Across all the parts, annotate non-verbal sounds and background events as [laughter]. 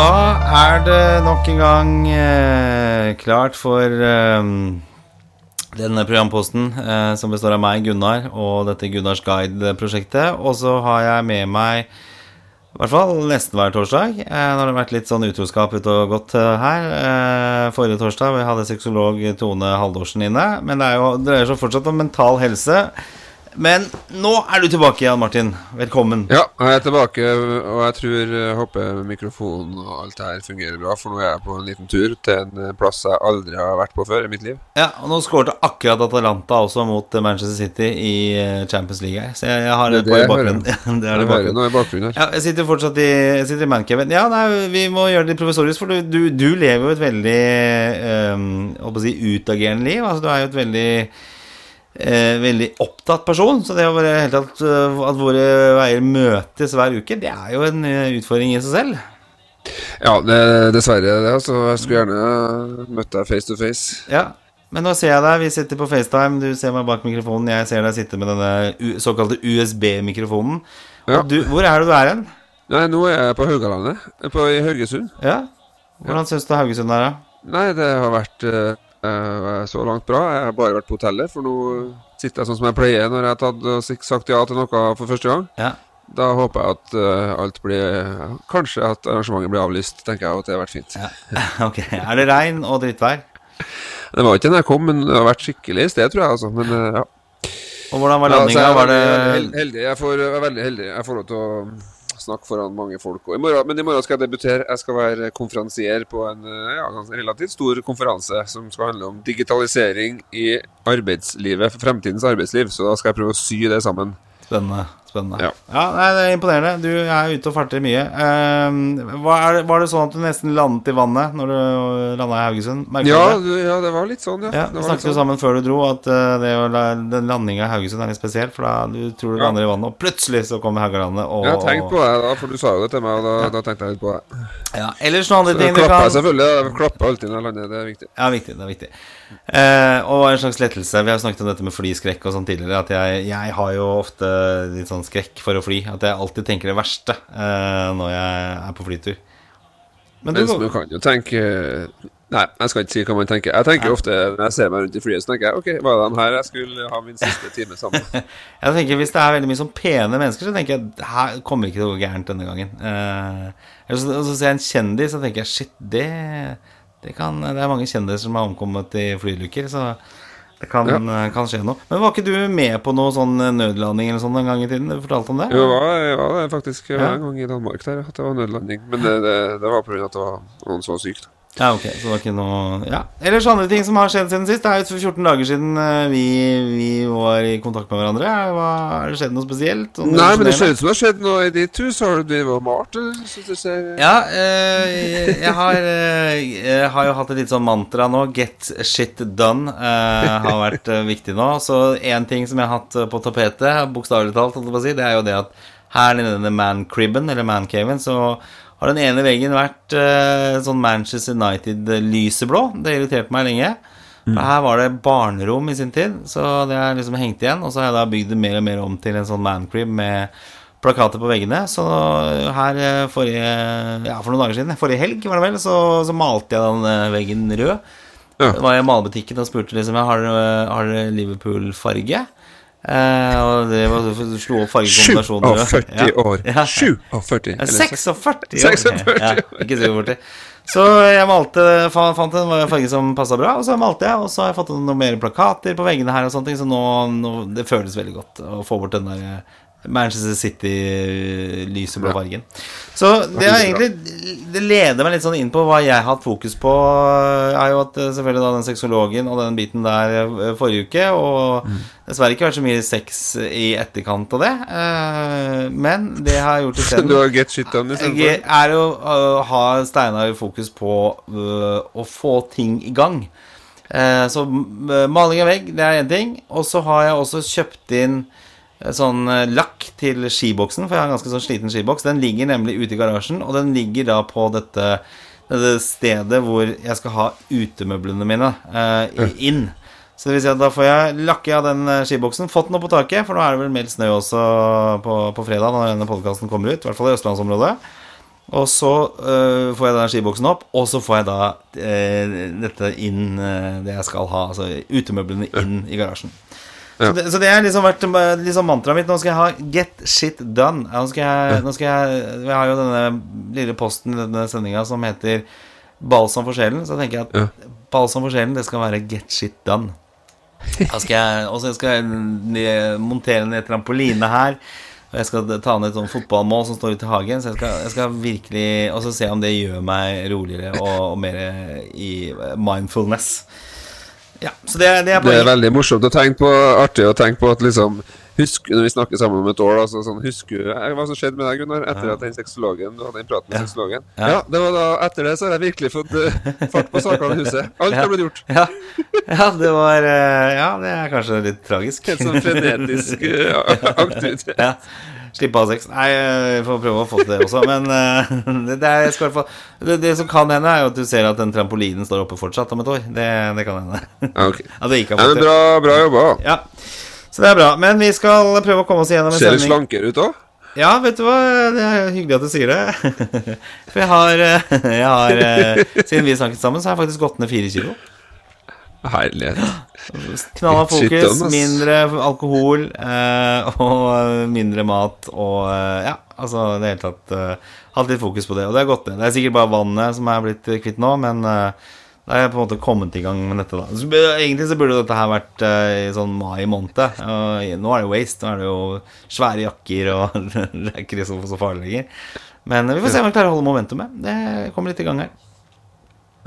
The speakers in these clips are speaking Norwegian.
Da er det nok en gang eh, klart for eh, denne programposten eh, som består av meg, Gunnar, og dette Gunnars Guide-prosjektet. Og så har jeg med meg i hvert fall nesten hver torsdag. Eh, nå har det vært litt sånn utroskap ute og gått eh, her. Eh, forrige torsdag vi hadde sexolog Tone Haldorsen inne. Men det jo, dreier seg fortsatt om mental helse. Men nå er du tilbake, Jan Martin. Velkommen. Ja, jeg er tilbake, og jeg tror jeg håper mikrofonen og alt det her fungerer bra. For nå er jeg på en liten tur til en plass jeg aldri har vært på før i mitt liv. Ja, og Nå skårte akkurat Atalanta også mot Manchester City i eh, Champions League her. Så jeg, jeg har det, Det på i bakgrunnen. [laughs] det er det bakgrunnen. noe i bakgrunnen her. Ja, jeg sitter fortsatt i, jeg sitter i Mancaven. Ja, nei, vi må gjøre det provisorisk, for du, du, du lever jo et veldig um, å si, utagerende liv. Altså, du er jo et veldig eh, veldig opptatt person. Så det å være helt eh, at våre veier møtes hver uke, det er jo en eh, utfordring i seg selv. Ja, det, dessverre det. Altså, jeg skulle gjerne møtt deg face to face. Ja, men nå ser jeg deg, vi sitter på FaceTime, du ser meg bak mikrofonen, jeg ser deg sitte med denne såkalte USB-mikrofonen. Ja. Hvor er det du er hen? Nei, nå er jeg på Haugalandet, på, i Haugesund. Ja? Hvordan syns du Haugesund er, da? Nei, det har vært eh, eh, så langt bra. Jeg har bare vært på hotellet, for nå sitter jeg sånn som jeg pleier når jeg har tatt sagt ja til noe for første gang. Ja. Da håper jeg at uh, alt blir ja, Kanskje at arrangementet blir avlyst, tenker jeg, og at det har vært fint. ja. [laughs] ok. Er det regn og drittvær? Det var ikke da jeg kom, men det har vært skikkelig i sted, tror jeg. altså, men uh, ja. Og hvordan var Ja, så jeg var det heldig. Jeg, får, er veldig heldig. Jeg får lov til å snakke foran mange folk. I morgen, men i morgen skal jeg debutere. Jeg skal være konferansier på en eh, ja, relativt stor konferanse som skal handle om digitalisering i arbeidslivet, fremtidens arbeidsliv. Så da skal jeg prøve å sy det sammen. Spennende. Spennende. Ja. Ja, nei, Det er imponerende. Du er ute og farter mye. Uh, var, det, var det sånn at du nesten landet i vannet når du landa i Haugesund? Ja, du det? ja, det var litt sånn, ja. Ja, Vi snakket jo sånn. sammen før du dro at uh, det den landinga i Haugesund er litt spesiell. For da du tror du Ja. lander i vannet, og plutselig så kommer Haugalandet. Og, Jeg har tenkt på det, da, for du sa jo det til meg, og da, da tenkte jeg litt på det. Ja, ellers noen andre ting du klapper jeg selvfølgelig. Jeg klapper alltid når jeg lander, det er viktig. Ja, viktig. Det er viktig. Uh, og en slags lettelse. Vi har snakket om dette med flyskrekk og sånn tidligere. At jeg, jeg har jo ofte litt sånn skrekk for å fly. At jeg alltid tenker det verste uh, når jeg er på flytur. Men du, man kan jo tenke Nei, jeg skal ikke si hva man tenker. Jeg tenker ofte når jeg ser meg rundt i flyet, så tenker jeg OK, var det dem her jeg skulle ha min siste time sammen [laughs] jeg tenker Hvis det er veldig mye sånn pene mennesker, så tenker jeg her kommer ikke til å gå gærent denne gangen. Eh, eller så, og så ser jeg en kjendis, så tenker jeg shit, det, det kan Det er mange kjendiser som har omkommet i flyulykker, så det kan, ja. kan skje noe. Men var ikke du med på noe sånn nødlanding eller sånn en gang i tiden? Du fortalte om det? Jo, var, ja, det er faktisk jeg var en gang i Danmark der at det var nødlanding. Men det, det, det var pga. at det var noen som var syk. da. Ja, ok, så det var ikke noe Ja, Ellers andre ting som har skjedd siden sist. Det er jo 14 dager siden eh, vi, vi var i kontakt med hverandre. Har det skjedd noe spesielt? Sånn Nei, men det ser ut som det har skjedd noe i ditt hus. Har du drevet og malt? Så. Ja, eh, jeg, har, eh, jeg har jo hatt et litt sånn mantra nå. Get shit done eh, har vært eh, viktig nå. Så én ting som jeg har hatt på tapetet, bokstavelig talt, det er jo det at her i denne mancriben, eller mancaven, så har den ene veggen vært uh, sånn Manchester United-lyseblå. Det irriterte meg lenge. Mm. her var det barnerom i sin tid, så det er liksom hengt igjen. Og så har jeg da bygd det mer og mer om til en sånn mancrib med plakater på veggene. Så her eh, forrige Ja, for noen dager siden, forrige helg var det vel, så, så malte jeg den eh, veggen rød. Ja. Da var jeg i malebutikken og spurte liksom Har dere har dere Liverpool-farge. Eh, og det var, slo opp fargekombinasjoner. 47 år. Ja. 47. Ja, eller 46 år. 46, Ja, ikke 47. Så jeg malte, fant en farge som passa bra, og så malte jeg. Og så har jeg fått noen mer plakater på veggene her, og sånne ting så nå, nå det føles veldig godt å få bort den der Manchester City-lyseblå Ja. fargen. Så det er egentlig Det leder meg litt sånn inn på hva jeg har hatt fokus på. Er jo hatt eh, selvfølgelig da den sexologen og den biten der eh, forrige uke, og dessverre ikke vært så mye sex i etterkant av det. Eh, Men det jeg [laughs] har gjort isteden er jo å ha Steinar fokus på å få ting i gang. Eh, så maling av vegg, det er én ting. Og så har jeg også kjøpt inn eh, sånn eh, lakk til skiboksen, for jeg har en ganske sånn sliten skiboks. Den ligger nemlig ute i garasjen, og den ligger da på dette, dette stedet hvor jeg skal ha utemøblene mine eh, inn. Så det vil si at da får jeg lakke av den eh, skiboksen. Fått den opp på taket, for nå er det vel meldt snø også på, på fredag når denne podkasten kommer ut. I hvert fall i østlandsområdet. Og så øh, får jeg den skiboksen opp, og så får jeg da øh, dette inn øh, Det jeg skal ha, altså utemøblene inn i garasjen. Så, det, så det har liksom vært liksom mantraet mitt. Nå skal jeg ha 'get shit done'. Nå skal jeg, nå skal jeg Vi har jo denne lille posten i denne sendinga som heter 'Balsam for sjelen'. Så tenker jeg at Ja. balsam for sjelen, det skal være 'get shit done'. Jeg, og så skal jeg montere ned trampoline her. Og jeg skal ta ned et sånt fotballmål som står ute i hagen. Så jeg skal, jeg skal virkelig Og så se om det gjør meg roligere og, og mer i mindfulness. Ja, så det, det er Det er veldig morsomt å tenke på, artig å tenke på at liksom Husk, når vi snakker sammen om et år, da, så sånn, husker du eh, hva som skjedde med deg, Gunnar, etter at den sexologen, du hadde en prat med Ja. sexologen? Ja. Ja. det var da, etter det så har jeg virkelig fått uh, fart på sakene i huset. Alt Ja. har blitt gjort. Ja, ja, det var uh, Ja, det er kanskje litt tragisk. Helt sånn frenetisk uh, [laughs] aktivitet. Slippe av sex. Nei, vi får prøve å få til det også. Men eh, [laughs] det, det, er, det, det som kan hende, er jo at du ser at den trampolinen står oppe fortsatt om et år. Det, det kan hende. Ja, ok. [laughs] Ja, det ikke har fått til. bra, bra jobba. Ja, så det er bra. Men vi skal prøve å komme oss gjennom en Ser litt slankere ut òg. Ja, vet du hva, det er hyggelig at du sier det. [laughs] For jeg har, eh, jeg har eh, Siden vi snakket sammen, så har jeg faktisk gått ned fire kilo. Herlighet. Knalla fokus, mindre alkohol eh, [laughs] og mindre mat og eh, Ja, altså i det hele tatt eh, hatt litt fokus på det. Og det har gått ned. Det er sikkert bare vannet som er blitt kvitt nå, men eh, da har jeg på en måte kommet i gang med dette. da så, Egentlig så burde dette her vært eh, i sånn mai måned. Og nå er det waste. Nå er det jo svære jakker, og [laughs] det er ikke så, så farlig lenger. Men vi får se om vi klarer å holde momentumet. Det kommer litt i gang her.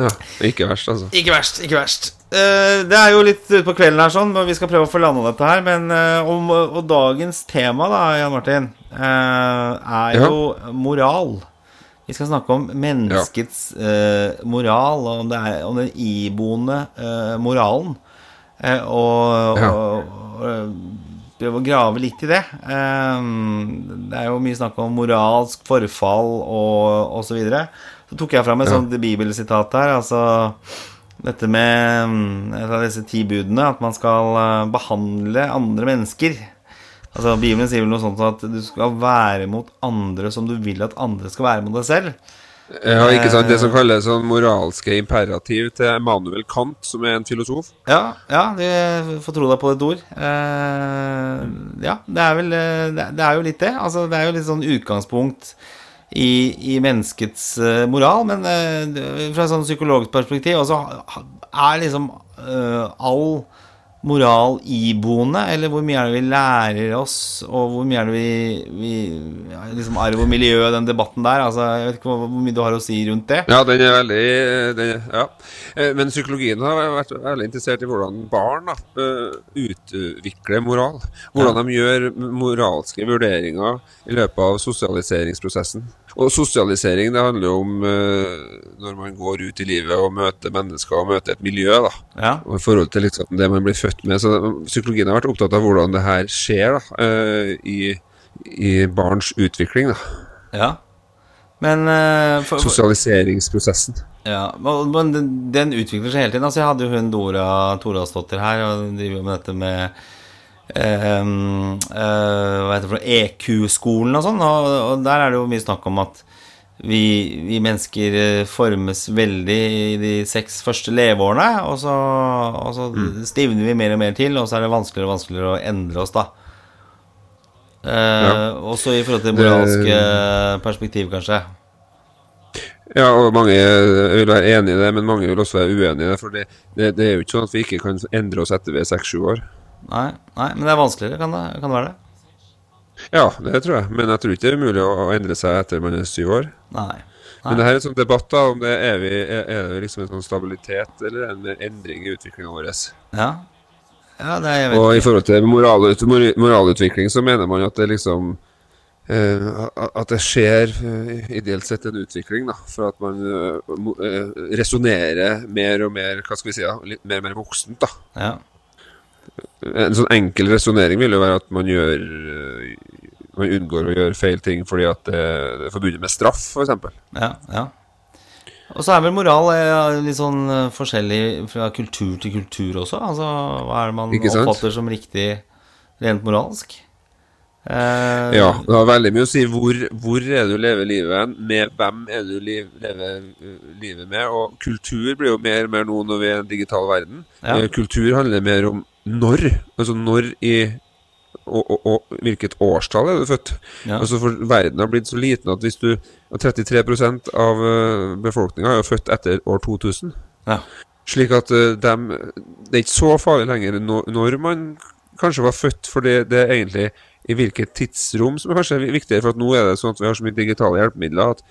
Ja, ikke verst, altså. Ikke verst, ikke verst. Eh, det er jo litt utpå kvelden her, sånn, men vi skal prøve å få landa dette her. Men, eh, om, og dagens tema, da, Jan Martin, eh, er Ja. jo moral. Vi skal snakke om menneskets eh, moral, og om, det er, om den iboende moralen. Og, Ja. og, og prøve å grave litt i det. Det er jo mye snakk om moralsk forfall og, og så videre. Så tok jeg fram et sånt bibelsitat her. Altså dette med mm, et av disse ti budene, at man skal eh, behandle andre mennesker. Altså Bibelen sier vel noe sånt at du skal være mot andre som du vil at andre skal være mot deg selv. Ja, ikke sant? Det som Eh. kalles sånn moralske imperativ til Emanuel Kant, som er en filosof. Ja, ja, du får tro deg på et ord. Eh, ja, det er vel det, det er jo litt det. Altså, det er jo litt sånn utgangspunkt i, i menneskets eh, moral, men eh, fra et sånn psykologisk perspektiv også er liksom eh, all moral iboende, eller hvor mye er det vi lærer oss, og hvor mye er det vi, vi ja, liksom Arv og miljø, den debatten der. Altså, jeg vet ikke hvor, hvor mye du har å si rundt det. Ja, den er veldig den Ja. Men psykologien har vært veldig interessert i hvordan barn da, utvikler moral. Hvordan de gjør moralske vurderinger i løpet av sosialiseringsprosessen. Og sosialisering det handler jo om eh, når man går ut i livet og møter mennesker og møter et miljø. da Ja, og i forhold til liksom det man blir født med. Så Psykologien har vært opptatt av hvordan det her skjer da, eh, i, i barns utvikling. da ja. Men uh, for, Sosialiseringsprosessen. Ja, men den, den utvikler seg hele tiden. Altså, jeg hadde jo hun Dora Torasdottir her, og driver med dette med ehm, eh, det EQ-skolen og sånn, og, og der er det jo mye snakk om at vi, vi mennesker eh, formes veldig i de seks første leveårene, og så, og så stivner vi mer og mer til, og så er det vanskeligere og vanskeligere å endre oss, da. Eh, Også i forhold til Det- moralske perspektiv, kanskje. Ja, og mange vil være enig i det, men mange vil også være uenig i det. For det, det, det er jo ikke sånn at vi ikke kan endre oss etter vi er seks-sju år. Nei, nei, men det er vanskeligere, kan det, kan det være det? Ja, det tror jeg. Men jeg tror ikke det er umulig å endre seg etter man er syv år. Nei. Men det her er en sånn debatt da, om det er, vi, er, det liksom en sånn stabilitet eller en endring i utviklinga vår. Ja. Ja, det er jeg Og i forhold til moralut, moralutvikling så mener man at det liksom eh, At det skjer eh, ideelt sett en utvikling, da. For at man uh, uh, resonnerer mer og mer Hva skal vi si da, litt mer og mer voksent, da. Ja. En sånn enkel resonnering vil jo være at man gjør eh, Man unngår å gjøre feil ting fordi at det, det er forbundet med straff, f.eks. ja, ja. Og så er vel moral eh, litt sånn eh, forskjellig fra kultur til kultur også. Altså, hva er det man oppfatter som riktig rent moralsk? Eh, Ja, det har veldig mye å si hvor, hvor er du lever livet med hvem er du liv, lever livet med. Og kultur blir jo mer og mer nå når vi er i en digital verden. Ja. Kultur handler mer om når. Altså når i og, og, og hvilket årstall er du født? Ja. Altså for Verden har blitt så liten at hvis du 33% av befolkninga er jo født etter år 2000. ja. Slik at eh, dem, det er ikke så farlig lenger når, når man kanskje var født, for det, det er egentlig i hvilket tidsrom som er kanskje viktigere. For at nå er det sånn at vi har så mye digitale hjelpemidler at,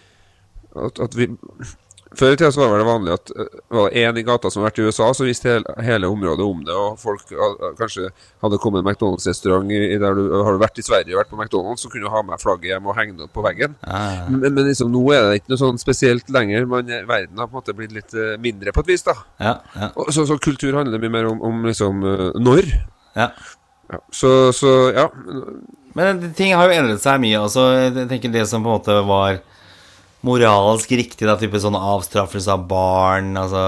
at, at vi Før i tida var det vanlig at eh, var det én i gata som har vært i USA, så visste hele, hele området om det. Og folk kanskje hadde kommet en McDonald's-restaurant der du Har du vært i Sverige og vært på McDonald's, så kunne du ha med flagget hjem og henge det opp på veggen. Ah. Men, men liksom, nå er det ikke noe sånn spesielt lenger. Man, verden har på en måte blitt litt eh, mindre på et vis. da ja, ja, og så, så kultur handler mye mer om, om liksom eh, når. ja. Ja. Så, så ja. Men ting har jo endret seg mye. Altså, jeg tenker Det som på en måte var moralsk riktig, da, type sånn avstraffelse av barn Altså,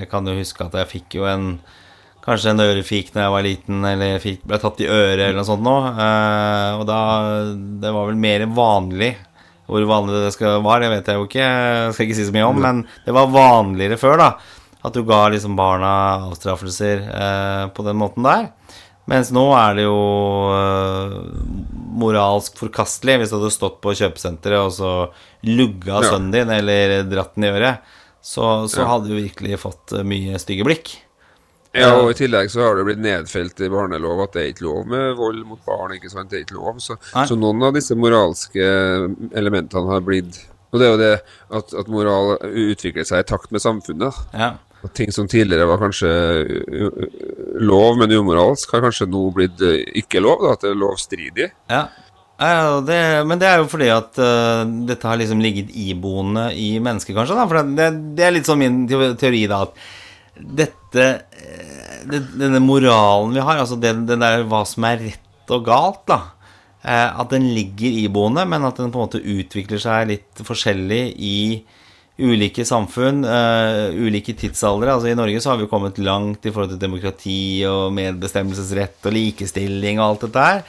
Jeg kan jo huske at jeg fikk jo en Kanskje en ørefik når jeg var liten, eller fikk, ble tatt i øret eller noe sånt nå. Eh, og da Det var vel mer vanlig. Hvor vanlig det skal var, det vet jeg jo ikke. Jeg skal ikke si så mye om, men det var vanligere før, da. At du ga liksom barna avstraffelser eh, på den måten der. Mens nå er det jo øh, moralsk forkastelig hvis du hadde stått på kjøpesenteret og så lugga Ja. sønnen din eller dratt den i øret. Så, så Ja. hadde du virkelig fått øh, mye stygge blikk. ja, og I tillegg så har det blitt nedfelt i barnelov at det er ikke lov med vold mot barn. ikke sant, det er ikke lov, Så, så noen av disse moralske elementene har blitt Og det er jo det at, at moral utvikler seg i takt med samfunnet. Ja. At ting som tidligere var kanskje uh, uh, lov, men umoralsk, har kanskje nå blitt uh, ikke lov. da, At det er lovstridig. Ja. Ja, det, men det er jo fordi at uh, dette har liksom ligget iboende i mennesket, kanskje. da, For det, det er litt sånn min teori, da, at dette det, Denne moralen vi har, altså den der hva som er rett og galt, da eh, At den ligger iboende, men at den på en måte utvikler seg litt forskjellig i ulike samfunn, uh, ulike tidsaldre. Altså I Norge så har vi kommet langt i forhold til demokrati og medbestemmelsesrett og likestilling og alt dette her.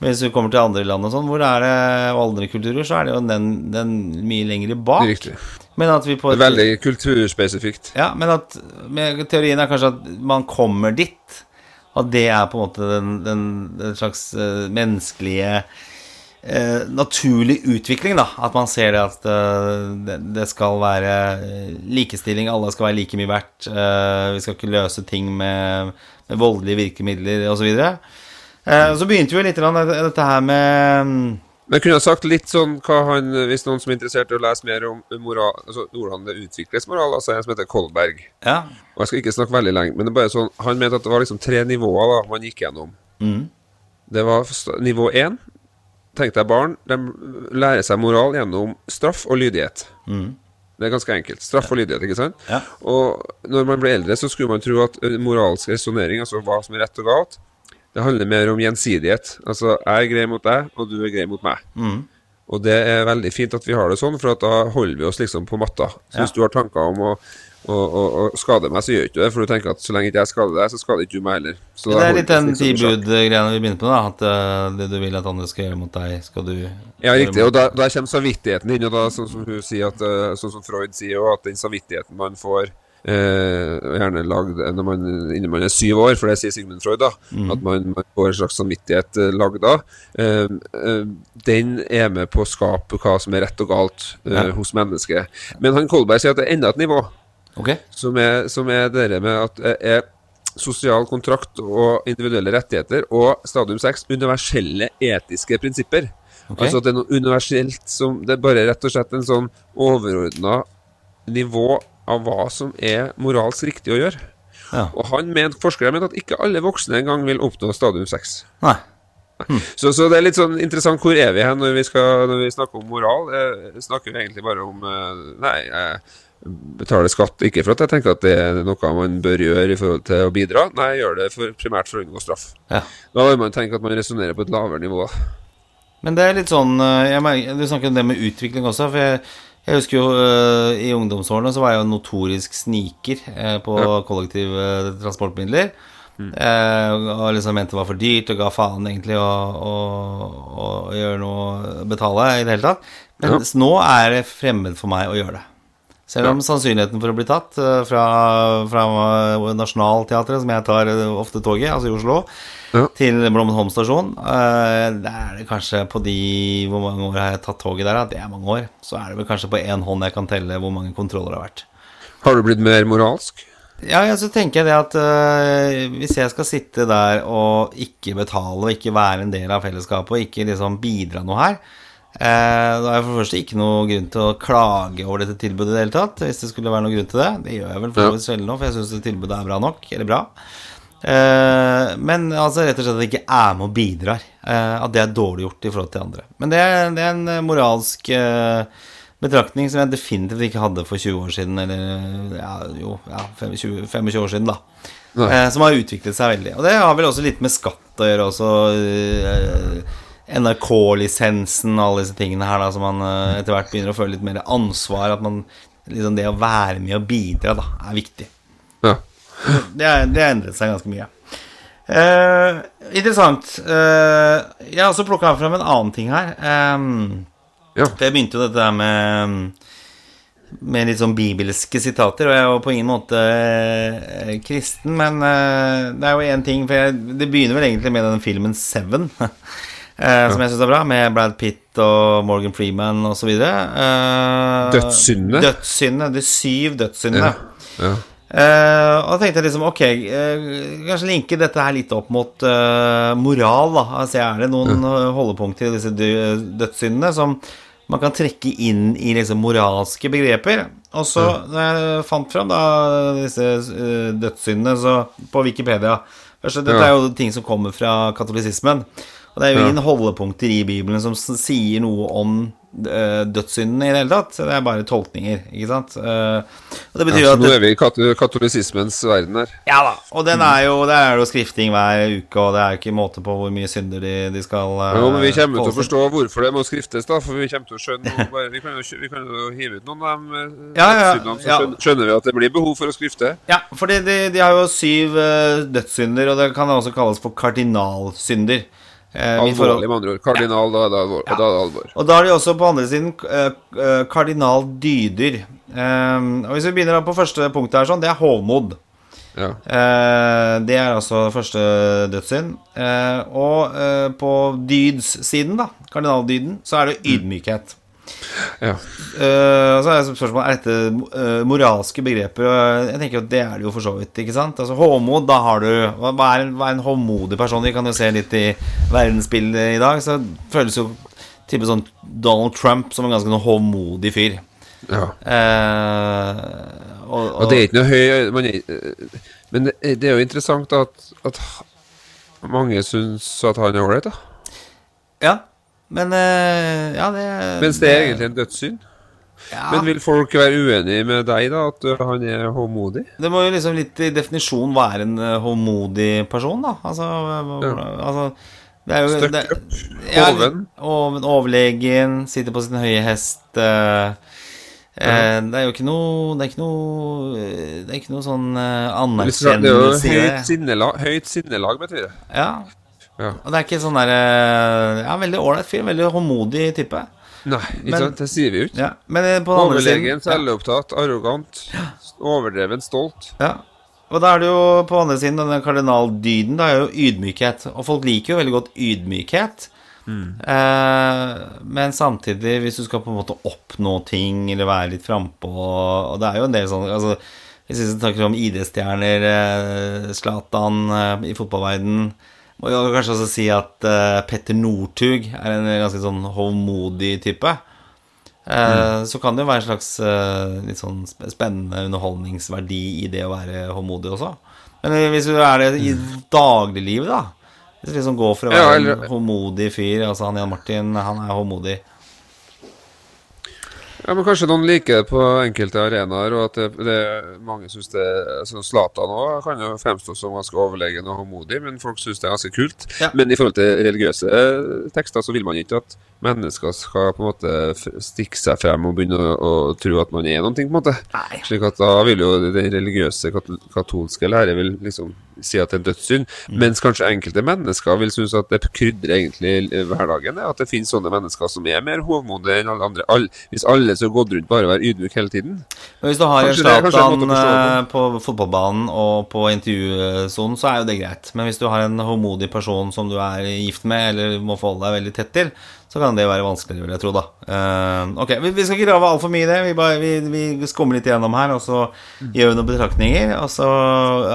Men hvis vi kommer til andre land og sånn, hvor er det og andre kulturer, så er det jo den, den mye lenger bak. Riktig. Men at vi på et veldig kulturspesifikt. ja, men at men teorien er kanskje at man kommer dit. At det er på en måte den, den, den slags eh, menneskelige eh, naturlig utvikling, da. At man ser det at eh, det, skal være eh, likestilling, alle skal være like mye verdt. eh, vi skal ikke løse ting med, med voldelige virkemidler osv. Eh, så begynte vi litt dette her med mm, Men jeg kunne ha sagt litt sånn hva han, hvis noen som er interessert i å lese mer om moral, altså hvordan det utvikles moral, altså en som heter Kolberg. Ja. Og jeg skal ikke snakke veldig lenge, men det er bare sånn, han mente at det var liksom tre nivåer da, man gikk gjennom. Mm. Det var nivå én. Tenk deg barn, de lærer seg moral gjennom straff og lydighet. Mm. Det er ganske enkelt. Straff og lydighet, ikke sant? Ja. Og når man blir eldre, så skulle man tro at moralsk resonnering, altså hva som er rett og galt, det handler mer om gjensidighet. Altså jeg er grei mot deg, og du er grei mot meg. Mm. Og det er veldig fint at vi har det sånn, for at da holder vi oss liksom på matta. Så Ja. hvis du har tanker om å, å, og, og, skader meg, så gjør ikke du det. For du tenker at så lenge ikke jeg skader deg, så skader ikke du meg heller. Så Det er litt den liksom ti på vi begynte på, da. At uh, det du vil at andre skal gjøre mot deg, skal du Ja, riktig. Og da, da kommer samvittigheten inn, og da, sånn som hun sier at, uh, sånn som Freud sier, òg, at den samvittigheten man får eh, gjerne lagd når man, innen man er syv år, for det sier Sigmund Freud, da, at man, man får en slags samvittighet eh, lagd da, eh, eh, den er med på å skape hva som er rett og galt eh, Ja. hos mennesket. Men han Kolberg sier at det er enda et nivå, Ok? som er, som er det med at er sosial kontrakt og individuelle rettigheter, og stadium 6 universelle etiske prinsipper. Okay. Altså at det er noe universelt som Det er bare rett og slett en sånn overordna nivå av hva som er moralsk riktig å gjøre. Ja. Og han ment, forskere mente at ikke alle voksne engang vil oppnå stadium 6. Nei. Så, så det er litt sånn interessant hvor er vi hen når vi, skal, når vi snakker om moral. Eh, snakker vi egentlig bare om eh, Nei, jeg betaler skatt ikke for at jeg tenker at det er noe man bør gjøre i forhold til å bidra. Nei, jeg gjør det for, primært for å unngå straff. Ja. Da vil man tenke at man resonnerer på et lavere nivå. Men det er litt sånn eh, jeg Du snakker om det med utvikling også. For jeg, jeg husker jo eh, i ungdomsårene så var jeg jo notorisk sniker eh, på Ja. kollektive transportmidler. Mm. og liksom mente det var for dyrt og ga faen egentlig å, å, å gjøre noe Betale i det hele tatt. Mens nå er det fremmed for meg å gjøre det. Selv om sannsynligheten for å bli tatt eh, fra, fra Nationaltheatret, som jeg tar eh, ofte toget, altså i Oslo, Ja. til Blommenholm stasjon eh, Det er det kanskje på de Hvor mange år har jeg tatt toget der? Det er mange år. Så er det vel kanskje på én hånd jeg kan telle hvor mange kontroller det har vært. Har du blitt mer moralsk? Ja, ja, så tenker jeg det at øh, hvis jeg skal sitte der og ikke betale og ikke være en del av fellesskapet og ikke liksom bidra noe her, eh, da er jeg for det første ikke noe grunn til å klage over dette tilbudet i det hele tatt, hvis det skulle være noe grunn til det. Det gjør jeg vel for vidt sjelden nå, for jeg syns tilbudet er bra nok, eller bra. Eh, men altså rett og slett at det ikke er med og bidrar. Eh, at det er dårlig gjort i forhold til andre. Men det er, det er en moralsk betraktning som jeg definitivt ikke hadde for 20 år siden, eller ja, jo, ja, 25, 25 år siden, da. Nei. Eh, som har utviklet seg veldig. Og det har vel også litt med skatt å gjøre også. NRK-lisensen og alle disse tingene her, da, som man eh, etter hvert begynner å føle litt mer ansvar. At man liksom Det å være med og bidra, da, er viktig. Ja. Det, er, det har endret seg ganske mye. Eh, interessant. Eh, jeg har også plukka fram en annen ting her. Ehm, Ja. for jeg begynte jo dette der med Med litt sånn bibelske sitater, og jeg jo på ingen måte eh, kristen, men det er jo én ting For jeg, det begynner vel egentlig med den filmen Seven, [laughs] eh, som jeg syns er bra, med Brad Pitt og Morgan Freeman osv. Uh, Dødssyndene? Dødssyndene. De syv dødssyndene. Ja. Uh, og da tenkte jeg liksom, ok, uh, kanskje linke dette her litt opp mot uh, moral, da. Altså er det noen eh, holdepunkter i disse dø- dødssyndene som man kan trekke inn i liksom moralske begreper. Og så, når jeg fant fram da disse eh, dødssyndene så, på Wikipedia Først, Dette er jo ting som kommer fra katolisismen. Og det er jo ingen holdepunkter i Bibelen som sier noe om dødssynden i det hele tatt. Det er bare tolkninger, ikke sant. Eh, og det betyr Ja, at så nå er vi i katolisismens verden her. ja da, og den er jo, det er jo skrifting hver uke, og det er jo ikke måte på hvor mye synder de, de skal Jo, Ja, men vi kommer til å forstå hvorfor det må skriftes, da. For vi kommer til å skjønne noe, vi, kan jo, vi kan jo hive ut noen av de eh, Ja, ja, syndene, så skjønner, skjønner vi at det blir behov for å skrifte. Ja, for de, de har jo syv eh, dødssynder, og det kan også kalles for kardinalsynder. Eh, Alvorlig, med andre ord. Kardinal, da er det alvor. Da er det alvor. Og da er det også på andre siden eh, eh, kardinaldyder. Eh, og hvis vi begynner på første punkt her, sånn, det er hovmod. Ja. Det er altså første dødssynd. Og på dydssiden, da, kardinaldyden, så er det ydmykhet. Ja. Uh, så er spørsmålet Er dette uh, moralske begreper. Jeg tenker at det er det jo for så vidt. ikke sant? Altså Håmod, da har du Hva er, en- hva er en håmodig person? Vi kan jo se litt i verdensbildet i dag. Så føles jo type sånn Donald Trump som en ganske håmodig hovmodig fyr. ja. Uh, og, og, Og det er ikke noe høy man eh, Men det, det er jo interessant at, at mange syns at han er ålreit, da. Ja, men eh, Ja, det Mens det er egentlig en dødssynd. ja, Men vil folk være uenig med deg, da? At uh, han er håndmodig? Det må jo liksom litt i definisjon være en håndmodig person, da. Altså, Ja. altså det er jo Støkk opp, Ja, hoven. oven, overlegen, sitter på sin høye hest. Uh, ja. Det er jo ikke noe Det er ikke noe Det er ikke noe sånn anerkjennelse Hvis Det er jo høyt sinnelag, høyt sinnelag, betyr det. Ja. Ja. Og det er ikke sånn derre Ja, veldig ålreit fyr. Veldig håndmodig type. Nei, ikke Men- sant? Det sier vi jo ikke. Ja. Men eh, på den andre Overlegen, selvopptatt, arrogant, overdreven stolt. Ja. Og da er det jo på andre siden denne kardinaldyden, det er jo ydmykhet. Og folk liker jo veldig godt ydmykhet. Eh, men samtidig, hvis du skal på en måte oppnå ting eller være litt frampå Og det er jo en del sånn altså, Hvis vi snakker om ID-stjerner, eh, Zlatan eh, i fotballverden Må jo kanskje også si at uh, Petter Northug er en ganske sånn hovmodig type. Eh, Så kan det jo være en slags uh, litt sånn spennende underholdningsverdi i det å være hovmodig også. Men hvis du er det i dagliglivet, da Hvis du liksom går for å Ja, være eller- en hovmodig fyr Altså han Jan Martin, han er håndmodig. Ja, men Kanskje noen liker det på enkelte arenaer, og at det, det, mange syns det altså Zlatan òg kan jo fremstå som ganske overlegen og håndmodig, men folk syns det er ganske kult. Ja. Men i forhold til religiøse eh, tekster, så vil man ikke at mennesker skal på en måte stikke seg frem og begynne å, å tro at man er noe, på en måte. Nei. Slik at da vil jo den religiøse katolske lære vil liksom si at det er dødssynd. Mens kanskje enkelte mennesker vil synes at det krydrer egentlig hverdagen. At det finnes sånne mennesker som er mer hovmodige enn alle andre. All, hvis alle som gått rundt bare være ydmyk hele tiden. Men hvis du har en Zlatan eh, på fotballbanen og på intervjusonen, så er jo det greit. Men hvis du har en håmodig person som du er gift med, eller må forholde deg veldig tett til, så kan det være vanskeligere, vil jeg tro, da. uh, ok, vi, vi skal ikke grave altfor mye i det. Vi, bare, vi, vi skummer litt gjennom her, og så gjør vi noen betraktninger. Og så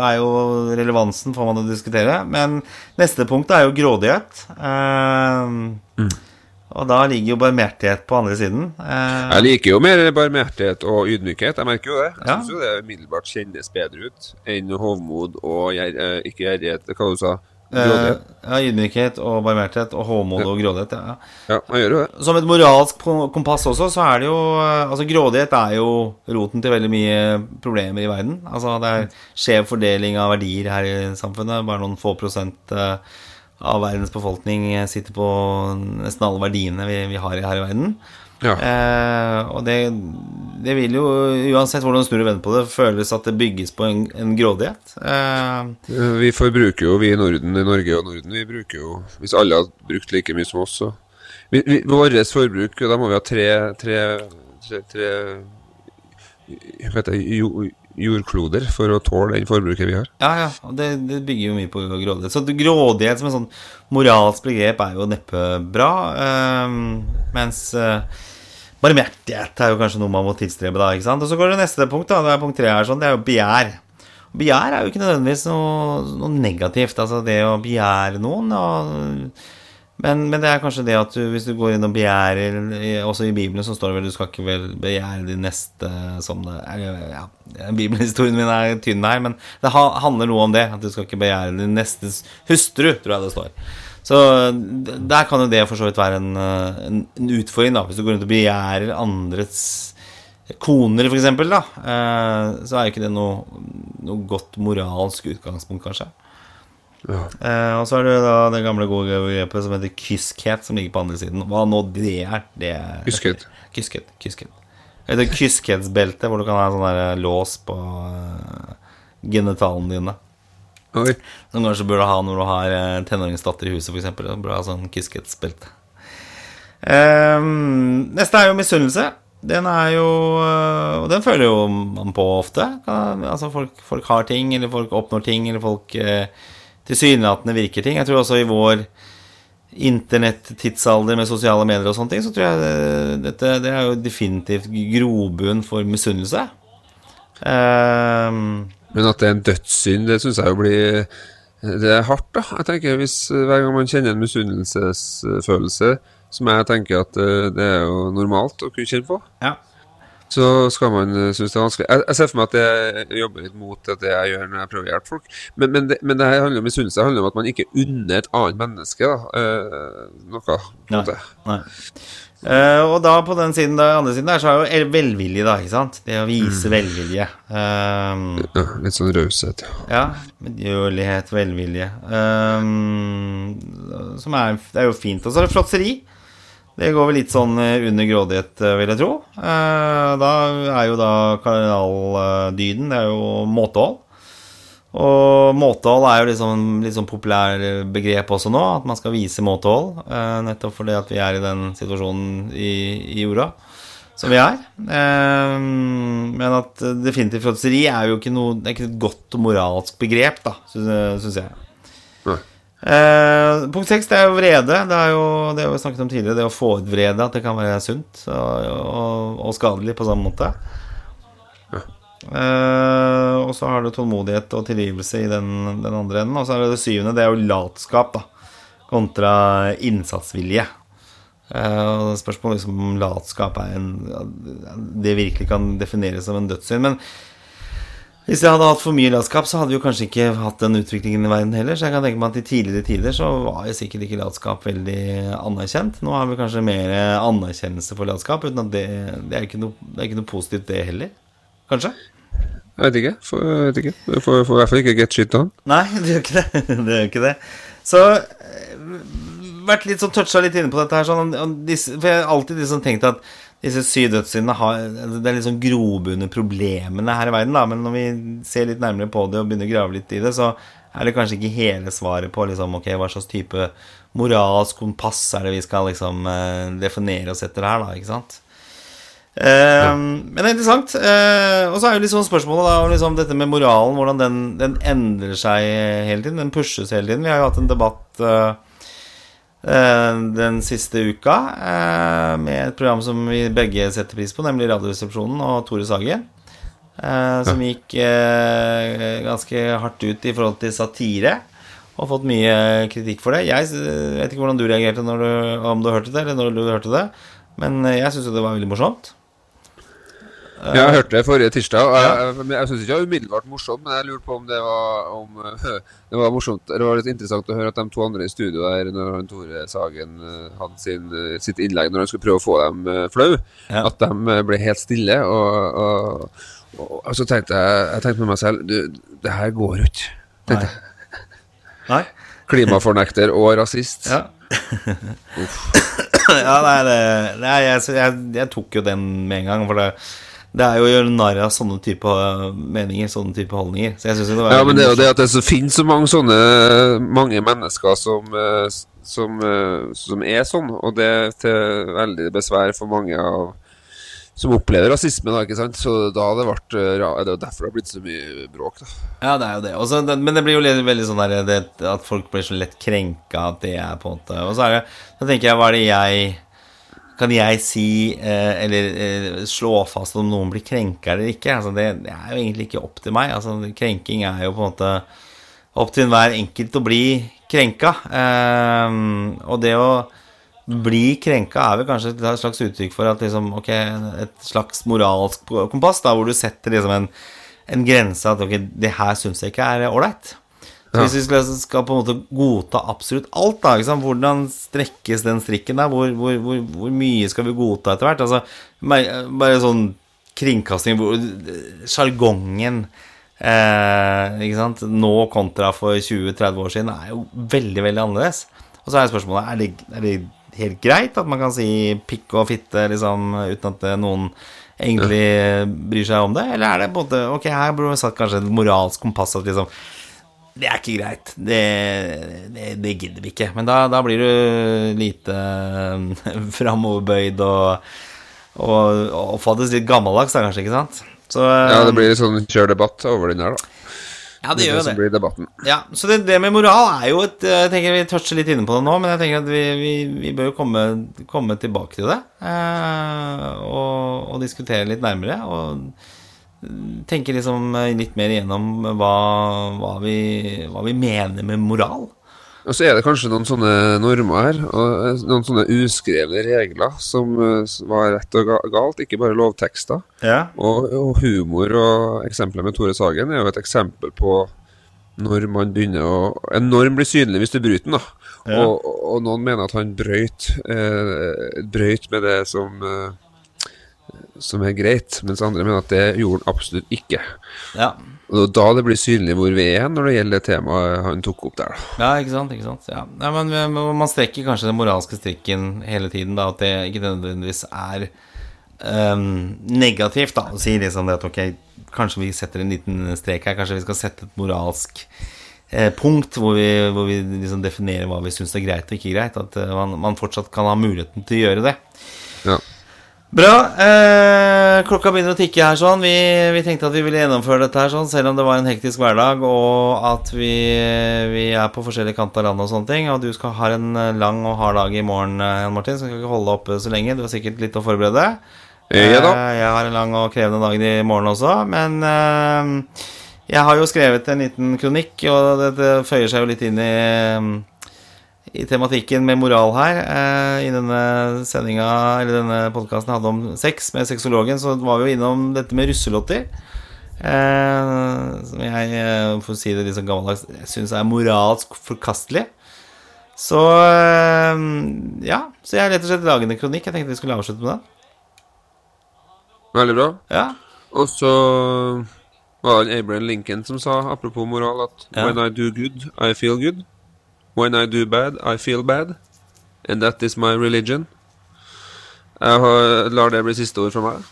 er jo relevansen får man å diskutere. Men neste punkt er jo grådighet. Eh, Og da ligger jo barmhjertighet på andre siden. Eh, Jeg liker jo mer barmhjertighet og ydmykhet. Jeg merker jo det. Jeg Ja. synes jo det umiddelbart kjennes bedre ut enn hovmod og gjer, eh, ikke gjerrighet. Hva du sa Grådighet. Eh, ja, ydmykhet og barmhjertighet og håmod og grådighet. Ja. Ja, man gjør jo det. Som et moralsk kompass også, så er det jo eh, Altså, grådighet er jo roten til veldig mye problemer i verden. Altså, det er skjev fordeling av verdier her i samfunnet. Bare noen få prosent eh, av verdens befolkning sitter på nesten alle verdiene vi, vi har her i verden. Ja. Eh, og det, det vil jo, uansett hvordan du snur og vender på det, føles at det bygges på en, en grådighet. Eh, Vi forbruker jo, vi i Norden, i Norge og Norden, vi bruker jo Hvis alle hadde brukt like mye som oss, så vi, vi, Vårt forbruk, da må vi ha tre Tre, tre, tre heter det, jo, jordkloder for å tåle den forbruket vi har. Ja, ja, det, det bygger jo mye på grådighet. Så grådighet som et sånn moralsk begrep er jo neppe bra. ehm, mens eh, barmhjertighet er jo kanskje noe man må tilstrebe, da. ikke sant? Og så går det neste punkt, da. Det er punkt tre her, sånn, det er jo begjær. Begjær er jo ikke nødvendigvis noe, noe negativt. Altså det å begjære noen og men, men det er kanskje det at du, hvis du går inn og begjærer Også i Bibelen så står det vel du skal ikke vel begjære din neste som ja, Bibelhistorien min er tynn her, men det handler noe om det. At du skal ikke begjære din nestes hustru, tror jeg det står. Så der kan jo det for så vidt være en, en, utfordring, da. Hvis du går rundt og begjærer andres koner, eksempel, da. eh, Så er jo ikke det noe, noe godt moralsk utgangspunkt, kanskje. Ja. Eh, og så er det da det gamle gode grepet som heter kyskhet, som ligger på andre siden. Hva nå det er, det er Kyskhet. Kyskhet. kyskhet. Det kyskhetsbelte, hvor du kan ha en sånn der lås på uh, genitalene dine. Oi. Som kanskje burde ha når du har tenåringsdatter i huset, f.eks. Burde ha sånn kyskhetsbelte. Ehm, neste er jo misunnelse. Den er jo Og den føler jo man på ofte. Altså folk, folk har ting, eller folk oppnår ting, eller folk eh, tilsynelatende virker ting. Jeg tror også i vår internett-tidsalder med sosiale medier og sånne ting, så tror jeg det, dette det er jo definitivt grobunn for misunnelse. Um, Men at det er en dødssynd, det syns jeg jo blir Det er hardt, da. Jeg tenker hvis eh, Hver gang man kjenner en misunnelsesfølelse, som jeg tenker at eh, det er jo normalt å kunne kjenne på, ja. Så skal man uh, synes det er vanskelig. Jeg, jeg ser for meg at jeg jobber litt mot det jeg gjør når jeg prøver å hjelpe folk. Men, men, det, men det her handler om misunnelse. Det handler om at man ikke unner et annet menneske da, eh, noe. Nei. Nei. Uh, og da på den siden, da, andre siden der, så er jo velvilje, da, ikke sant? Det å vise velvilje. Um, Ja, litt sånn raushet. ja. ja. Medgjørlighet, velvilje. Um, som er Det er jo fint. Og så er det fråtseri. Det går vel litt sånn eh, under grådighet, eh, vil jeg tro. Eh, da er jo da kardinaldyden Det er jo måtehold. Og måtehold er jo liksom litt sånn populær begrep også nå, at man skal vise måtehold. Eh, nettopp fordi at vi er i den situasjonen i, i jorda som vi er. Men at definitivt fråtseri er jo ikke noe Det er ikke et godt moralsk begrep, da, syns jeg. Eh, punkt seks, det er jo vrede. Det er jo det vi snakket om tidligere, det å få ut vrede. At det kan være sunt og, og, og skadelig på samme måte. Eh, og så har du tålmodighet og tilgivelse i den, den andre enden. Og så er det det syvende, det er jo latskap, da. Kontra innsatsvilje. Uh, Spørsmålet liksom om latskap er en Det virkelig kan defineres som en dødssynd. Men hvis jeg hadde hatt for mye latskap, så hadde vi jo kanskje ikke hatt den utviklingen i verden heller. Så jeg kan tenke meg at i tidligere tider så var jo sikkert ikke latskap veldig anerkjent. Nå har vi kanskje mer anerkjennelse for latskap, uten at det, det, er ikke noe, det er ikke noe positivt, det heller. Kanskje? Jeg vet ikke. For, jeg vet ikke. For, får, for i hvert fall ikke get shit done. Nei, [laughs] det gjør ikke det. [laughs] det, gjør ikke det. Så eh, vært litt sånn toucha litt inne på dette her. Sånn, disse, for jeg har alltid liksom tenkt at disse sydødssyndene har Det er sånn grobunne problemene her i verden, da. Men når vi ser litt nærmere på det og begynner å grave litt i det, så er det kanskje ikke hele svaret på liksom, ok, hva slags type moralsk kompass er det vi skal liksom eh, definere oss etter her, da, ikke sant? Ja. Men det er interessant. Eh, og så er jo liksom spørsmålet da om liksom dette med moralen, hvordan den, den endrer seg hele tiden. Den pushes hele tiden. Vi har jo hatt en debatt eh, den siste uka eh, med et program som vi begge setter pris på, nemlig Radioresepsjonen og Tore Sagen. eh, som gikk eh, ganske hardt ut i forhold til satire. Og fått mye kritikk for det. Jeg eh, vet ikke hvordan du reagerte når du, om du hørte det, eller når du hørte det. Men eh, jeg syns jo det var veldig morsomt. Jeg hørte det forrige tirsdag. og Jeg, jeg, jeg syns ikke det var umiddelbart morsomt, men jeg lurte på om det var om, [laughs] Det var morsomt Det var litt interessant å høre at de to andre i studio der, når han Tore Sagen eh, hadde sin, eh, sitt innlegg når han skulle prøve å få dem eh, flau, Ja. at de ble helt stille. Og, og, og, og så tenkte jeg, jeg tenkte med meg selv du, Det her går jo ikke. Nei. Nei? Klimafornekter og rasist. Ja. ja, nei, det, nei jeg, jeg, jeg tok jo den med en gang, for det, det er jo å gjøre narr av sånne type eh, meninger, sånne type holdninger. Så jeg det var Ja, men det er jo det at det så finnes så mange sånne mange mennesker som, eh, som, eh, som er sånn, og det er til veldig besvær for mange av som opplever rasisme, da, ikke sant. Så da det vært ja, Det er jo derfor det har blitt så mye bråk, da. Ja, det er jo det. Også. Men det blir jo veldig sånn der det, at folk blir så lett krenka at det er på en måte Og så er det Da tenker jeg, hva er det jeg Kan jeg si eh, eller eh, slå fast om noen blir krenka eller ikke? Altså, det, er jo egentlig ikke opp til meg. Altså, krenking er jo på en måte opp til enhver enkelt å bli krenka. Eh, og det å bli krenka er vel kanskje et slags uttrykk for at liksom, ok, et slags moralsk kompass, da, hvor du setter liksom en, en grense at ok, det her syns jeg ikke er ålreit. Så Hvis vi skal, skal på en måte godta absolutt alt, da, sant? hvordan strekkes den strikken der? Hvor, hvor, hvor, hvor mye skal vi godta etter hvert? Altså, bare sånn kringkasting Sjargongen eh, ikke sant? nå kontra for 20-30 år siden er jo veldig, veldig annerledes. Og så er spørsmålet er det, er det helt greit at man kan si pikk og fitte liksom, uten at eh, noen egentlig bryr seg om det? Eller er det på en måte Ok, her burde vi satt kanskje et moralsk kompass at liksom det er ikke greit. Det, det, det gidder vi ikke. Men da, da blir du lite eh, [laughs] framoverbøyd og, og, og oppfattes litt gammeldags, da, kanskje, ikke sant? Så, Ja, det blir litt sånn kjør debatt over den her, da. ja, det gjør det. blir debatten. Ja, så det, det med moral er jo et Jeg tenker Vi toucher litt inne på det nå, men jeg tenker at vi, vi, vi bør jo komme, komme tilbake til det. Eh, og, og diskutere litt nærmere. Og tenke liksom litt mer igjennom hva, hva, vi, hva vi mener med moral. Og så er det kanskje noen sånne normer her, og eh, noen sånne uskrevne regler som eh, var rett og galt, ikke bare lovtekster. Ja. Og, og humor og eksempelet med Tore Sagen er jo et eksempel på når man begynner å En norm blir synlig hvis du bryter den, da. Ja. Og, og noen mener at han brøyt, eh, brøyt med det som eh, som er greit, mens andre mener at det gjorde han absolutt ikke. ja. Og da det blir synlig hvor vi er når det gjelder det temaet han tok opp der. da. Ja, ikke sant, ikke sant ja. Ja, men man strekker kanskje den moralske strikken hele tiden Da, at det ikke nødvendigvis er um, negativt da Å si liksom det at ok, kanskje vi setter en liten strek her Kanskje vi skal sette et moralsk eh, punkt Hvor vi, hvor vi liksom definerer hva vi synes er greit og ikke greit At eh, man, man fortsatt kan ha muligheten til å gjøre det Ja. Bra. Eh, klokka begynner å tikke her sånn. Vi, vi tenkte at vi ville gjennomføre dette her sånn, selv om det var en hektisk hverdag, og at vi, vi er på forskjellige kanter av landet og sånne ting. Og du skal ha en eh, lang og hard dag i morgen, eh, Jan Martin, så skal ikke holde oppe så lenge. Du har sikkert litt å forberede. Ja da. Eh, jeg har en lang og krevende dag i morgen også, men eh, jeg har jo skrevet en liten kronikk, og det føyer seg jo litt inn i i tematikken med moral her. Eh, I denne sendinga, eller denne podkasten hadde om sex med sexologen, så var vi jo innom dette med russelotter. Eh, som jeg, eh, for å si det litt sånn gammeldags, syns er moralsk forkastelig. Så eh, ja. Så jeg har rett og slett laget en kronikk. Jeg tenkte vi skulle avslutte med den. Veldig bra. Ja. Og så var det Abraham Lincoln som sa, apropos moral, at Ja. When I do good, I feel good. When I do bad, I feel bad. And that is my religion. Jeg lar det bli siste ord fra meg.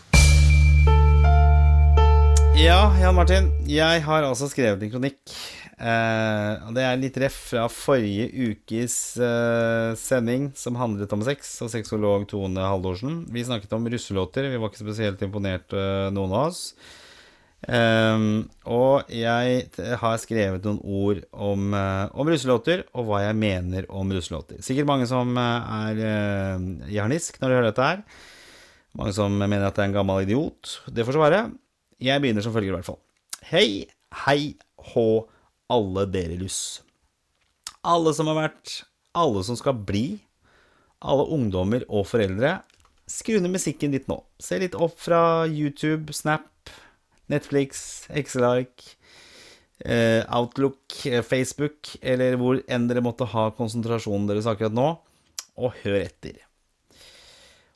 Ja, Jan Martin. Jeg har altså skrevet en kronikk Eh, det er litt ref fra forrige ukes eh, sending, som handlet om sex, og sexolog Tone Haldorsen. Vi snakket om russelåter. Vi var ikke spesielt imponert, eh, noen av oss. Um, og jeg har skrevet noen ord om, uh, om russelåter, og hva jeg mener om russelåter. Sikkert mange som uh, er uh, jarnisk når de hører dette her. Mange som mener at det er en gammel idiot. Det får så være. Jeg begynner som følger, i hvert fall. Hei, hei, hå, alle dere russ. Alle som har vært, alle som skal bli, alle ungdommer og foreldre. Skru ned musikken litt nå. Se litt opp fra YouTube, Snap Netflix, Exelark, eh, Outlook, eh, Facebook, eller hvor enn dere måtte ha konsentrasjonen deres akkurat nå, og hør etter.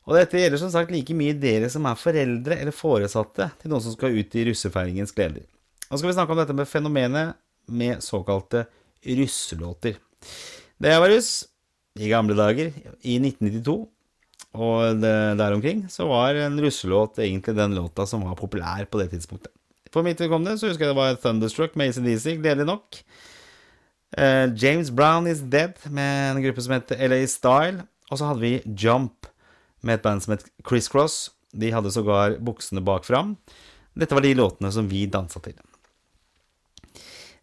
Og dette gjelder som sagt like mye dere som er foreldre eller foresatte til noen som skal ut i russefeiringens gleder. Nå skal vi snakke om dette med fenomenet med såkalte russelåter. Da jeg var russ, i gamle dager, i 1992, og der omkring, så var en russelåt egentlig den låta som var populær på det tidspunktet. For mitt vedkommende så husker jeg det var Thunderstruck med ACDC, gledelig nok. Uh, James Brown Is Dead med en gruppe som heter LA Style. Og så hadde vi Jump med et band som het Criss Cross. De hadde sågar buksene bak fram. Dette var de låtene som vi dansa til.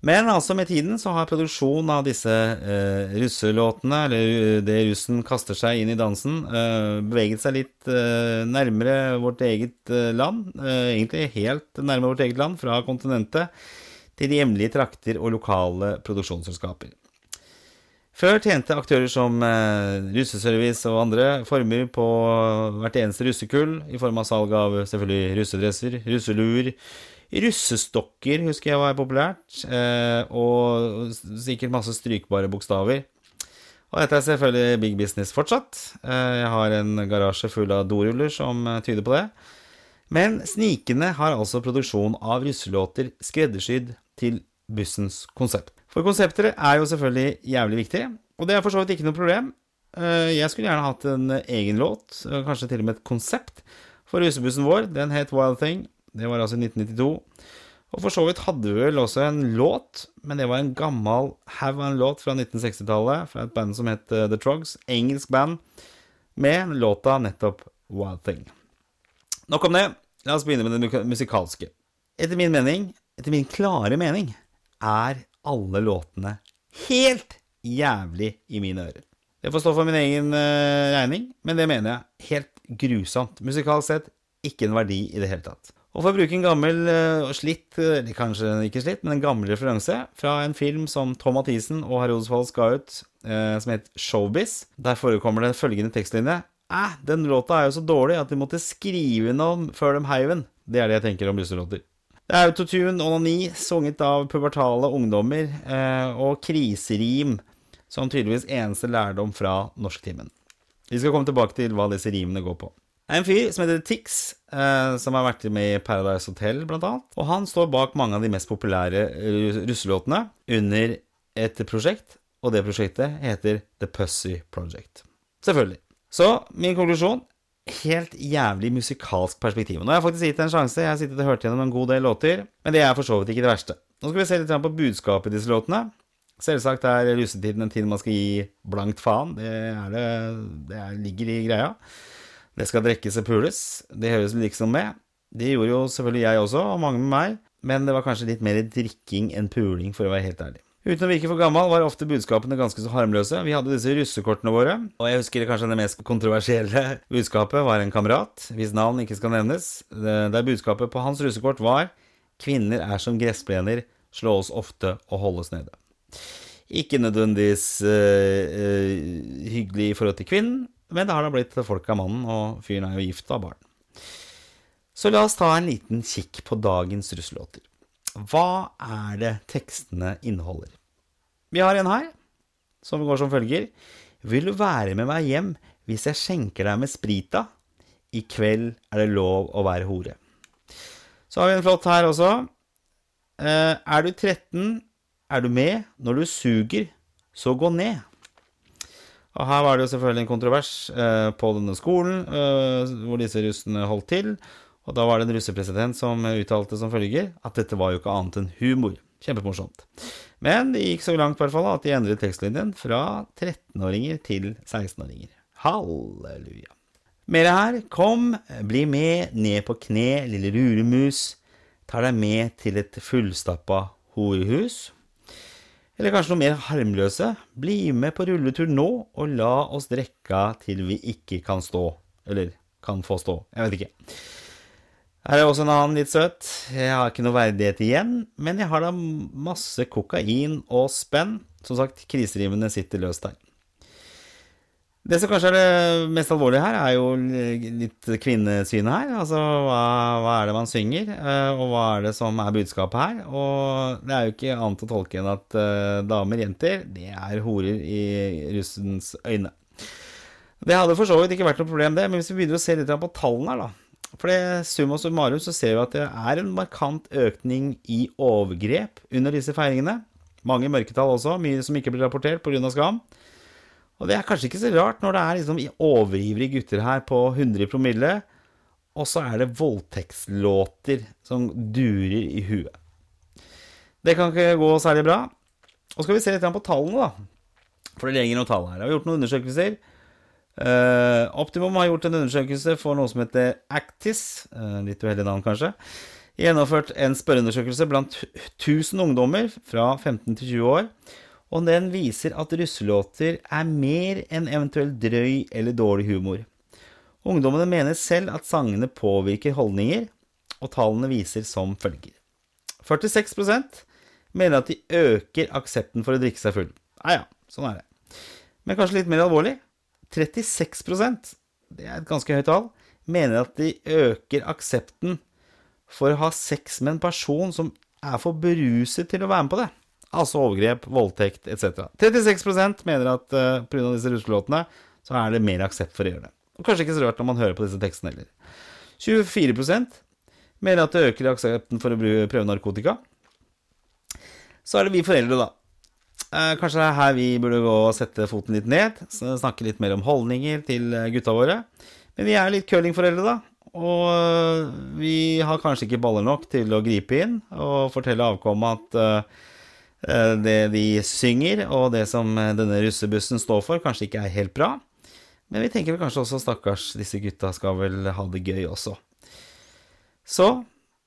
Men altså med tiden så har produksjonen av disse eh, russelåtene, eller eh, det russen kaster seg inn i dansen, eh, beveget seg litt eh, nærmere vårt eget eh, land. Eh, egentlig helt nærmere vårt eget land, fra kontinentet til de hjemlige trakter og lokale produksjonsselskaper. Før tjente aktører som russeservice og andre former på hvert eneste russekull, i form av salg av selvfølgelig russedresser, russeluer, Russestokker husker jeg var populært, eh, og sikkert masse strykbare bokstaver. Og dette er selvfølgelig big business fortsatt. Eh, jeg har en garasje full av doruller som eh, tyder på det. Men snikende har altså produksjon av russelåter skreddersydd til bussens konsept. For konsepter er jo selvfølgelig jævlig viktig, og det er for så vidt ikke noe problem. Jeg skulle gjerne hatt en egen låt, kanskje til og med et konsept, for russebussen vår. Den het Wild Thing, det var altså i 1992. Og for så vidt hadde vi vel også en låt, men det var en gammel haug av en låt fra 1960-tallet, fra et band som het eh, The Trogs, engelsk band, med låta nettopp Wild Thing. Nok om det. La oss begynne med det musikalske. Etter min mening, etter min klare mening, er alle låtene helt jævlig i mine ører. Det får stå for min egen uh, regning, men det mener jeg helt grusomt. Musikalsk sett ikke en verdi i det hele tatt. Og for å bruke en gammel og uh, slitt, eh, eller kanskje ikke slitt, men en gammel referanse fra en film som Tom Mathisen og Herr Osvald ga ut, eh, som het Showbiz. Der forekommer det følgende tekstlinje. Æh, den låta er jo så dårlig at de måtte skrive den om før de heiv den. Det er det jeg tenker om russelåter. Det er autotune, onani, sunget av pubertale ungdommer, eh, og kriserim som tydeligvis eneste lærdom fra norsktimen. Vi skal komme tilbake til hva disse rimene går på. En fyr som heter Tix, eh, som har vært med i Paradise Hotel, blant annet. Og han står bak mange av de mest populære russelåtene under et prosjekt, og det prosjektet heter The Pussy Project. Selvfølgelig. Så min konklusjon helt jævlig musikalsk perspektiv. Nå har jeg faktisk gitt det en sjanse, jeg har sittet og hørt gjennom en god del låter, men det er for så vidt ikke det verste. Nå skal vi se litt på budskapet i disse låtene. Selvsagt er russetiden en tid man skal gi blankt faen, det, det, det er, ligger i greia. Det skal drikkes og pules. Det høres liksom med. Det gjorde jo selvfølgelig jeg også, og mange med meg, men det var kanskje litt mer drikking enn puling, for å være helt ærlig. Uten å virke for gammel var ofte budskapene ganske så harmløse. Vi hadde disse russekortene våre, og jeg husker kanskje det mest kontroversielle [laughs] budskapet var en kamerat, hvis navn ikke skal nevnes, der budskapet på hans russekort var 'Kvinner er som gressplener, slå oss ofte og holdes nede'. Ikke nødvendigvis øh, øh, hyggelig i forhold til kvinnen, men det har da blitt folk av mannen, og fyren er jo gift og har barn. Så la oss ta en liten kikk på dagens russelåter. Hva er det tekstene inneholder? Vi har en her, som går som følger. Vil du være med meg hjem hvis jeg skjenker deg med sprita? I kveld er det lov å være hore. Så har vi en flott her også. Eh, er du 13, er du med. Når du suger, så gå ned. Og her var det jo selvfølgelig en kontrovers eh, på denne skolen, eh, hvor disse russene holdt til. Og da var det en russepresident som uttalte som følger at dette var jo ikke annet enn humor. Kjempemorsomt. Men det gikk så langt i hvert fall at de endret tekstlinjen fra 13-åringer til 16-åringer. Halleluja. Mer her. Kom, bli med, ned på kne, lille ruremus. Tar deg med til et fullstappa horehus. Eller kanskje noe mer harmløse. Bli med på rulletur nå, og la oss drikke til vi ikke kan stå. Eller kan få stå. Jeg vet ikke. Her er også en annen litt søt. Jeg har ikke noe verdighet igjen, men jeg har da masse kokain og spenn. Som sagt, kriserimene sitter løst der. Det som kanskje er det mest alvorlige her, er jo litt kvinnesynet her. Altså hva, hva, er det man synger, eh, og hva er det som er budskapet her? Og det er jo ikke annet å tolke enn at uh, damer, jenter, det er horer i russens øyne. Det hadde for så vidt ikke vært noe problem, det, men hvis vi begynner å se litt på tallene her, da. For det summa summarum så ser vi at det er en markant økning i overgrep under disse feiringene. Mange mørketall også, mye som ikke blir rapportert pga. skam. Og det er kanskje ikke så rart når det er liksom overivrige gutter her på 100 promille, og så er det voldtektslåter som durer i huet. Det kan ikke gå særlig bra. Og skal vi se litt på tallene, da. For det ligger noen tall her. Jeg har gjort noen undersøkelser. Uh, Optimum har gjort en undersøkelse for noe som heter Actis. Uh, litt uheldig navn, kanskje. Gjennomført en spørreundersøkelse blant 1000 ungdommer fra 15 til 20 år og den viser at russelåter er mer enn eventuell drøy eller dårlig humor. Ungdommene mener selv at sangene påvirker holdninger, og tallene viser som følger. 46% mener at de øker aksepten for å drikke seg full. Ja ja, sånn er det. Men kanskje litt mer alvorlig. 36% det er et ganske høyt tall, mener at de øker aksepten for å ha sex med en person som er for beruset til å være med på det altså overgrep, voldtekt etc. 36 mener at uh, pga. disse russelåtene så er det mer aksept for å gjøre det. Og Kanskje ikke så rart når man hører på disse tekstene heller. 24 mener at det øker aksepten for å prøve narkotika. Så er det vi foreldre, da. Eh, kanskje det er her vi burde gå og sette foten litt ned, snakke litt mer om holdninger til eh, gutta våre. Men vi er litt curlingforeldre, da. Og eh, vi har kanskje ikke baller nok til å gripe inn og fortelle avkommet at uh, Eh, det de synger, og det som eh, denne russebussen står for, kanskje ikke er helt bra. Men vi tenker vel kanskje også stakkars, disse gutta skal vel ha det gøy også. Så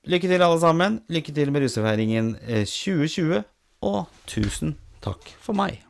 lykke til, alle sammen. Lykke til med russefeiringen 2020, eh, og tusen takk for meg.